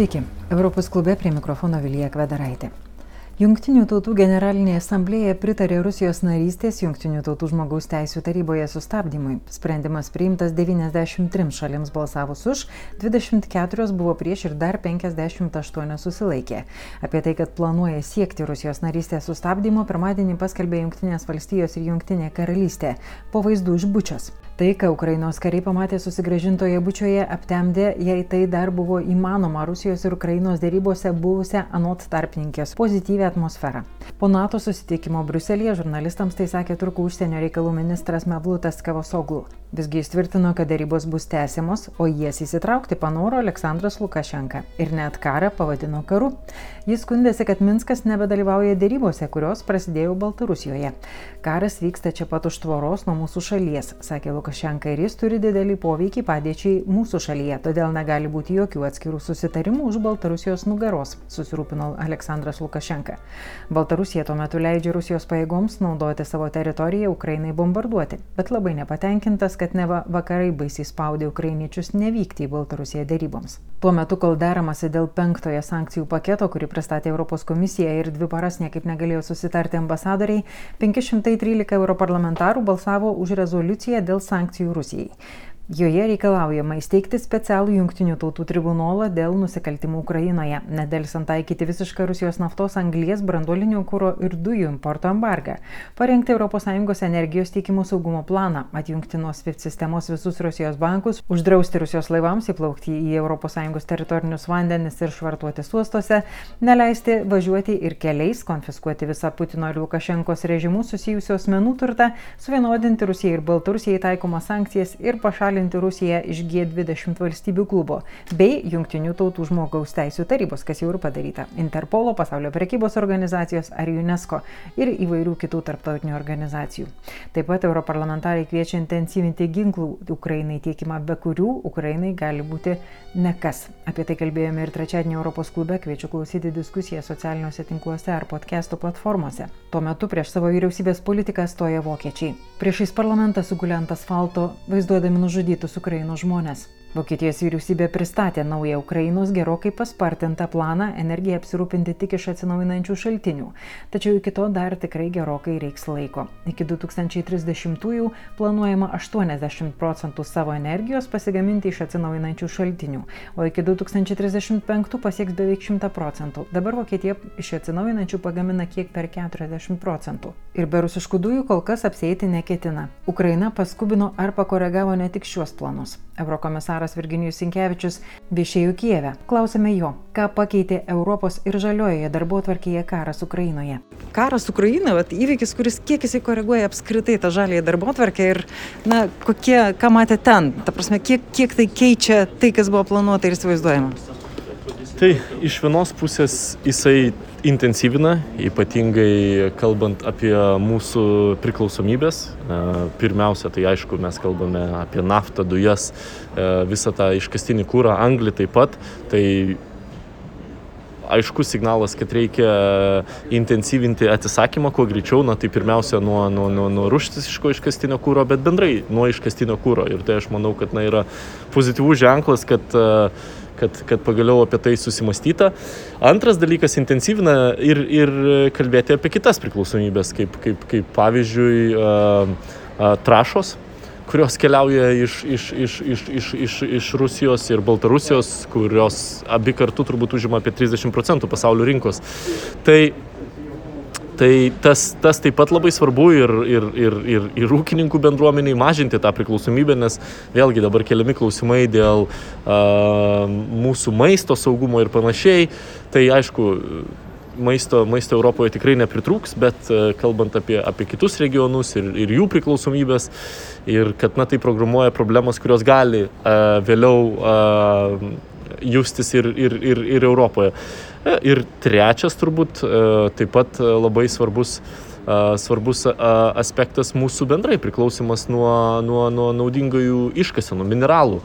Sveiki, Europos klube prie mikrofono Vilija Kvedaraitė. Junktinių tautų generalinė asamblėja pritarė Rusijos narystės Junktinių tautų žmogaus teisų taryboje sustabdymui. Sprendimas priimtas 93 šalims balsavus už, 24 buvo prieš ir dar 58 susilaikė. Apie tai, kad planuoja siekti Rusijos narystės sustabdymo, pirmadienį paskelbė Junktinės valstijos ir Junktinė karalystė po vaizdų iš bučios. Tai, ką Ukrainos kariai pamatė susigražintoje bučioje, aptemdė, jei tai dar buvo įmanoma Rusijos ir Ukrainos dėrybose buvusią anot tarpininkės pozityvę atmosferą. Po NATO susitikimo Bruselėje žurnalistams tai sakė turkų užsienio reikalų ministras Mevlutas Kavosoglu. Visgi jis tvirtino, kad dėrybos bus tęsiamos, o jas įsitraukti panoro Aleksandras Lukašenka ir net karą pavadino karu. Jis skundėsi, kad Minskas nebedalyvauja dėrybose, kurios prasidėjo Baltarusijoje. Karas vyksta čia pat už tvoros nuo mūsų šalies, sakė Lukašenka, ir jis turi didelį poveikį padėčiai mūsų šalyje, todėl negali būti jokių atskirų susitarimų už Baltarusijos nugaros, susirūpino Aleksandras Lukašenka. Baltarusija tuo metu leidžia Rusijos pajėgoms naudoti savo teritoriją Ukrainai bombarduoti, bet labai nepatenkintas, kad neva vakarai baisiai spaudė ukrainiečius nevykti į Baltarusiją dėryboms. Tuo metu, kol deramasi dėl penktojo sankcijų paketo, kurį pristatė Europos komisija ir dvi paras niekaip negalėjo susitarti ambasadoriai, 513 europarlamentarų balsavo už rezoliuciją dėl sankcijų Rusijai. Joje reikalaujama įsteigti specialų jungtinių tautų tribunolą dėl nusikaltimų Ukrainoje, nedelsant taikyti visišką Rusijos naftos, anglies, branduolinio kūro ir dujų importo embargą, parengti ES energijos teikimo saugumo planą, atjungti nuo SWIFT sistemos visus Rusijos bankus, uždrausti Rusijos laivams įplaukti į ES teritorinius vandenis ir švartuoti uostuose, neleisti važiuoti ir keliais, konfiskuoti visą Putino ir Lukašenkos režimus susijusios asmenų turtą, suvienodinti Rusijai ir Baltarusijai taikomas sankcijas ir pašalinti pašalinti Rusiją iš G20 valstybių klubo bei Junktinių tautų žmogaus teisų tarybos, kas jau ir padaryta, Interpolo, pasaulio prekybos organizacijos ar UNESCO ir įvairių kitų tarptautinių organizacijų. Taip pat europarlamentarai kviečia intensyvinti ginklų Ukrainai tiekimą, be kurių Ukrainai gali būti nekas. Apie tai kalbėjome ir trečiadienį Europos klube, kviečiu klausyti diskusiją socialiniuose tinkluose ar podcastų platformose. Tuo metu prieš savo vyriausybės politiką stoja vokiečiai. Priešais parlamentą sugulė ant asfalto, vaizduodami nužudyti nužudytus Ukrainos žmonės. Vokietijos vyriausybė pristatė naują Ukrainos gerokai paspartintą planą energiją apsirūpinti tik iš atsinaujinančių šaltinių, tačiau iki to dar tikrai gerokai reiks laiko. Iki 2030-ųjų planuojama 80 procentų savo energijos pasigaminti iš atsinaujinančių šaltinių, o iki 2035 pasieks beveik 100 procentų. Dabar Vokietija iš atsinaujinančių pagamina kiek per 40 procentų. Ir be rusiškų dujų kol kas apsėti neketina. Ukraina paskubino ar pakoregavo ne tik šiuos planus. Eurokomisaras Virginijus Sinkevičius viešėjo Kijeve. Klausėme jo, ką pakeitė Europos ir žaliojoje darbo tvarkėje karas Ukrainoje. Karas Ukrainoje, vat, įvykis, kuris kiek jisai koreguoja apskritai tą žaląją darbo tvarkę ir, na, kokie, ką matė ten, ta prasme, kiek, kiek tai keičia tai, kas buvo planuota ir įsivaizduojama. Tai iš vienos pusės jisai intensyvina, ypatingai kalbant apie mūsų priklausomybės. E, pirmiausia, tai aišku, mes kalbame apie naftą, dujas, e, visą tą iškastinį kūrą, anglį taip pat. Tai aiškus signalas, kad reikia intensyvinti atsisakymą kuo greičiau, na tai pirmiausia nuo, nuo, nuo, nuo ruštiško iškastinio kūro, bet bendrai nuo iškastinio kūro. Ir tai aš manau, kad na, yra pozityvus ženklas, kad uh, kad, kad pagaliau apie tai susimastyta. Antras dalykas - intensyvina ir, ir kalbėti apie kitas priklausomybės, kaip, kaip, kaip pavyzdžiui trašos kurios keliauja iš, iš, iš, iš, iš, iš, iš Rusijos ir Baltarusijos, kurios abi kartu turbūt užima apie 30 procentų pasaulio rinkos. Tai Tai tas, tas taip pat labai svarbu ir, ir, ir, ir, ir ūkininkų bendruomeniai mažinti tą priklausomybę, nes vėlgi dabar keliami klausimai dėl uh, mūsų maisto saugumo ir panašiai. Tai aišku, maisto, maisto Europoje tikrai nepritrūks, bet kalbant apie, apie kitus regionus ir, ir jų priklausomybės, ir kad na, tai programuoja problemos, kurios gali uh, vėliau uh, justis ir, ir, ir, ir Europoje. E, ir trečias turbūt e, taip pat e, labai svarbus svarbus aspektas mūsų bendrai priklausimas nuo, nuo, nuo naudingųjų iškasenų, mineralų,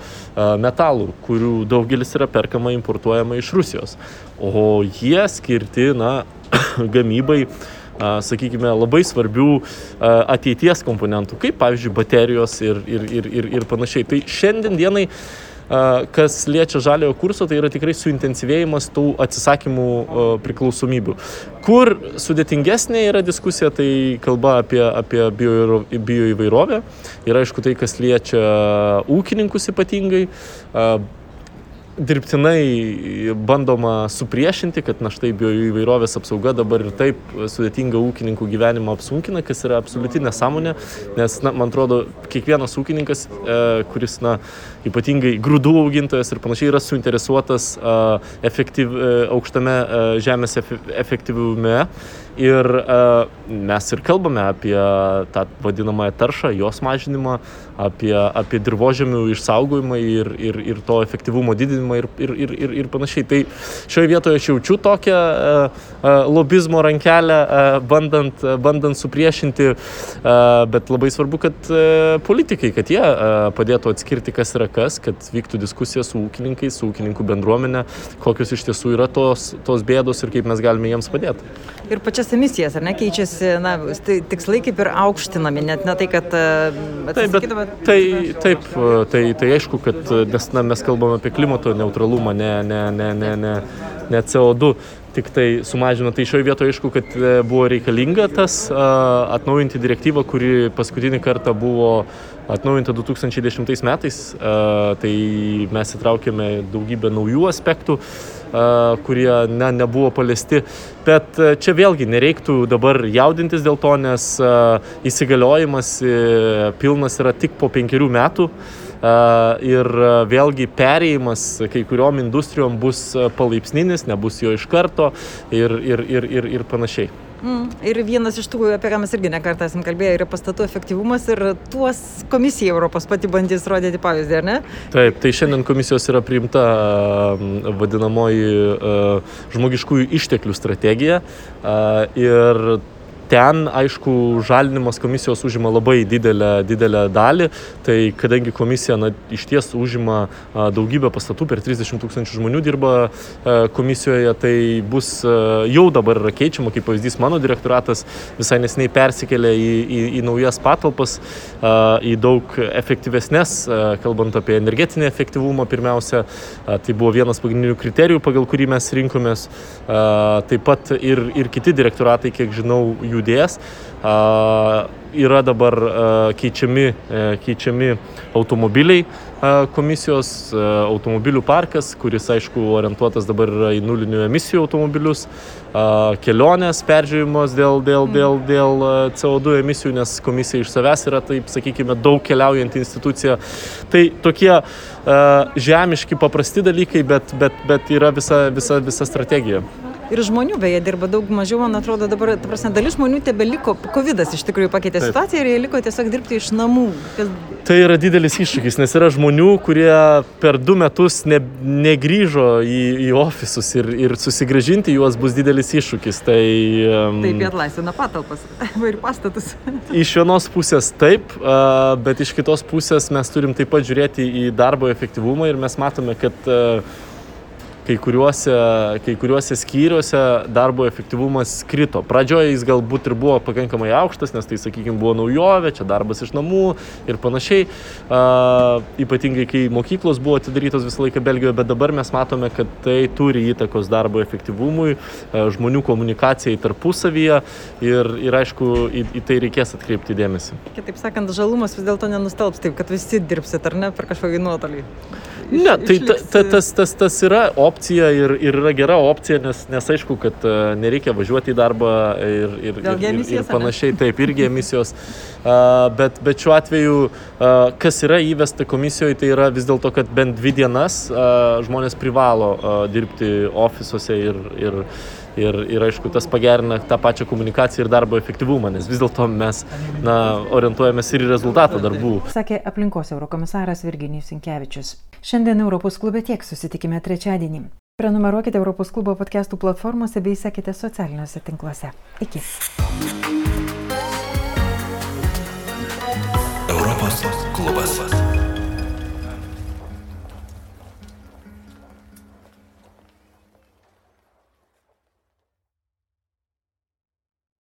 metalų, kurių daugelis yra perkama importuojama iš Rusijos. O jie skirti, na, gamybai, sakykime, labai svarbių ateities komponentų, kaip pavyzdžiui baterijos ir, ir, ir, ir, ir panašiai. Tai šiandien dienai kas liečia žaliojo kurso, tai yra tikrai suintensyvėjimas tų atsisakymų priklausomybių. Kur sudėtingesnė yra diskusija, tai kalba apie, apie bio, bio ir aišku tai, kas liečia ūkininkus ypatingai dirbtinai bandoma supriešinti, kad na štai bioįvairovės apsauga dabar ir taip sudėtinga ūkininkų gyvenimą apsunkina, kas yra absoliuti nesąmonė, nes, na, man atrodo, kiekvienas ūkininkas, e, kuris, na, ypatingai grūdų augintojas ir panašiai yra suinteresuotas e, efektyv, e, aukštame e, žemės efektyvume Ir uh, mes ir kalbame apie tą vadinamąją taršą, jos mažinimą, apie, apie dirbožėmių išsaugojimą ir, ir, ir to efektyvumo didinimą ir, ir, ir, ir, ir panašiai. Tai šioje vietoje aš jaučiu tokią uh, uh, lobizmo rankelę, uh, bandant, uh, bandant supriešinti, uh, bet labai svarbu, kad uh, politikai, kad jie uh, padėtų atskirti, kas yra kas, kad vyktų diskusija su ūkininkais, su ūkininkų bendruomenė, kokios iš tiesų yra tos, tos bėdos ir kaip mes galime jiems padėti. Ir pačias tas emisijas, ar ne, keičiasi, na, tai tikslai kaip ir aukštinami, net ne tai, kad atsisakytume. Taip, tai, taip, tai, tai aišku, kad nes na, mes kalbame apie klimato neutralumą, ne, ne, ne, ne, ne, ne CO2 tik tai sumažino. Tai šioje vietoje aišku, kad e, buvo reikalinga tas atnaujinti direktyvą, kuri paskutinį kartą buvo atnaujinta 2010 metais. Tai mes įtraukėme daugybę naujų aspektų kurie ne, nebuvo paliesti. Bet čia vėlgi nereiktų dabar jaudintis dėl to, nes įsigaliojimas e, pilnas yra tik po penkerių metų. Ir vėlgi perėjimas kai kuriuom industrijom bus palaipsninis, nebus jo iš karto ir, ir, ir, ir, ir panašiai. Mm. Ir vienas iš tų, apie ką mes irgi nekartą esame kalbėję, yra pastatų efektyvumas ir tuos komisija Europos pati bandys rodyti pavyzdį, ar ne? Taip, tai šiandien komisijos yra priimta vadinamoji uh, žmogiškųjų išteklių strategija uh, ir ten, aišku, žalinimas komisijos užima labai didelę, didelę dalį, tai kadangi komisija na, iš ties užima daugybę pastatų, per 30 tūkstančių žmonių dirba komisijoje, tai bus jau dabar yra keičiama, kaip pavyzdys, mano direktoratas visai nesiniai persikėlė į, į, į naujas patalpas, į daug efektyvesnės, kalbant apie energetinį efektyvumą pirmiausia, tai buvo vienas pagrindinių kriterijų, pagal kurį mes rinkomės, taip pat ir, ir kiti direktoratai, kiek žinau, jų judės. Yra dabar keičiami, e, keičiami automobiliai komisijos, automobilių parkas, kuris aišku orientuotas dabar į nulinių emisijų automobilius, kelionės peržiūrimos dėl, dėl, mm. dėl, dėl CO2 emisijų, nes komisija iš savęs yra, taip sakykime, daug keliaujanti institucija. Tai tokie žemiški, paprasti dalykai, bet, bet, bet yra visa, visa, visa strategija ir žmonių beje dirba daug mažiau, man atrodo, dabar, ta prasme, dalis žmonių tebeliko, COVID iš tikrųjų pakeitė Taip. situaciją ir jie liko tiesiog dirbti iš namų. Kas... Tai yra didelis iššūkis, nes yra žmonių, kurie per du metus ne, negryžo į, į ofisus ir, ir susigražinti juos bus didelis iššūkis. Tai, um, taip, jie atlaisvina patalpas ir pastatus. iš vienos pusės taip, uh, bet iš kitos pusės mes turim taip pat žiūrėti į darbo efektyvumą ir mes matome, kad uh, kai kuriuose, kai kuriuose skyriuose darbo efektyvumas krito. Pradžioje jis galbūt ir buvo pakankamai aukštas, nes tai, sakykime, buvo naujovė, čia darbas iš namų ir panašiai. Uh, ypatingai, kai mokyklos buvo atidarytos visą laiką Belgijoje, bet dabar mes matome, kad tai turi įtakos darbo efektyvumui, uh, žmonių komunikacijai tarpusavyje ir, ir aišku, į, į tai reikės atkreipti dėmesį. Kitaip sakant, žalumas vis dėlto nenustelbs taip, kad visi dirbsit ar ne per kažkokį nuotolį. Ne, tai ta, ta, tas, tas, tas yra opcija ir, ir yra gera opcija, nes, nes aišku, kad uh, nereikia važiuoti į darbą ir, ir, ir, ir, ir panašiai, taip, irgi emisijos. Uh, bet, bet šiuo atveju, uh, kas yra įvesta komisijoje, tai yra vis dėlto, kad bent dvi dienas uh, žmonės privalo uh, dirbti ofisuose ir, ir ir, ir aišku, tas pagerina tą pačią komunikaciją ir darbo efektyvumą, nes vis dėlto mes na, orientuojamės ir į rezultatą darbų. Sakė aplinkos eurokomisaras Virginijus Sinkevičius. Šiandien Europos klube tiek susitikime trečiadienį. Prenumeruokite Europos klubo podcastų platformose bei sekite socialiniuose tinkluose. Iki. Europos klubas.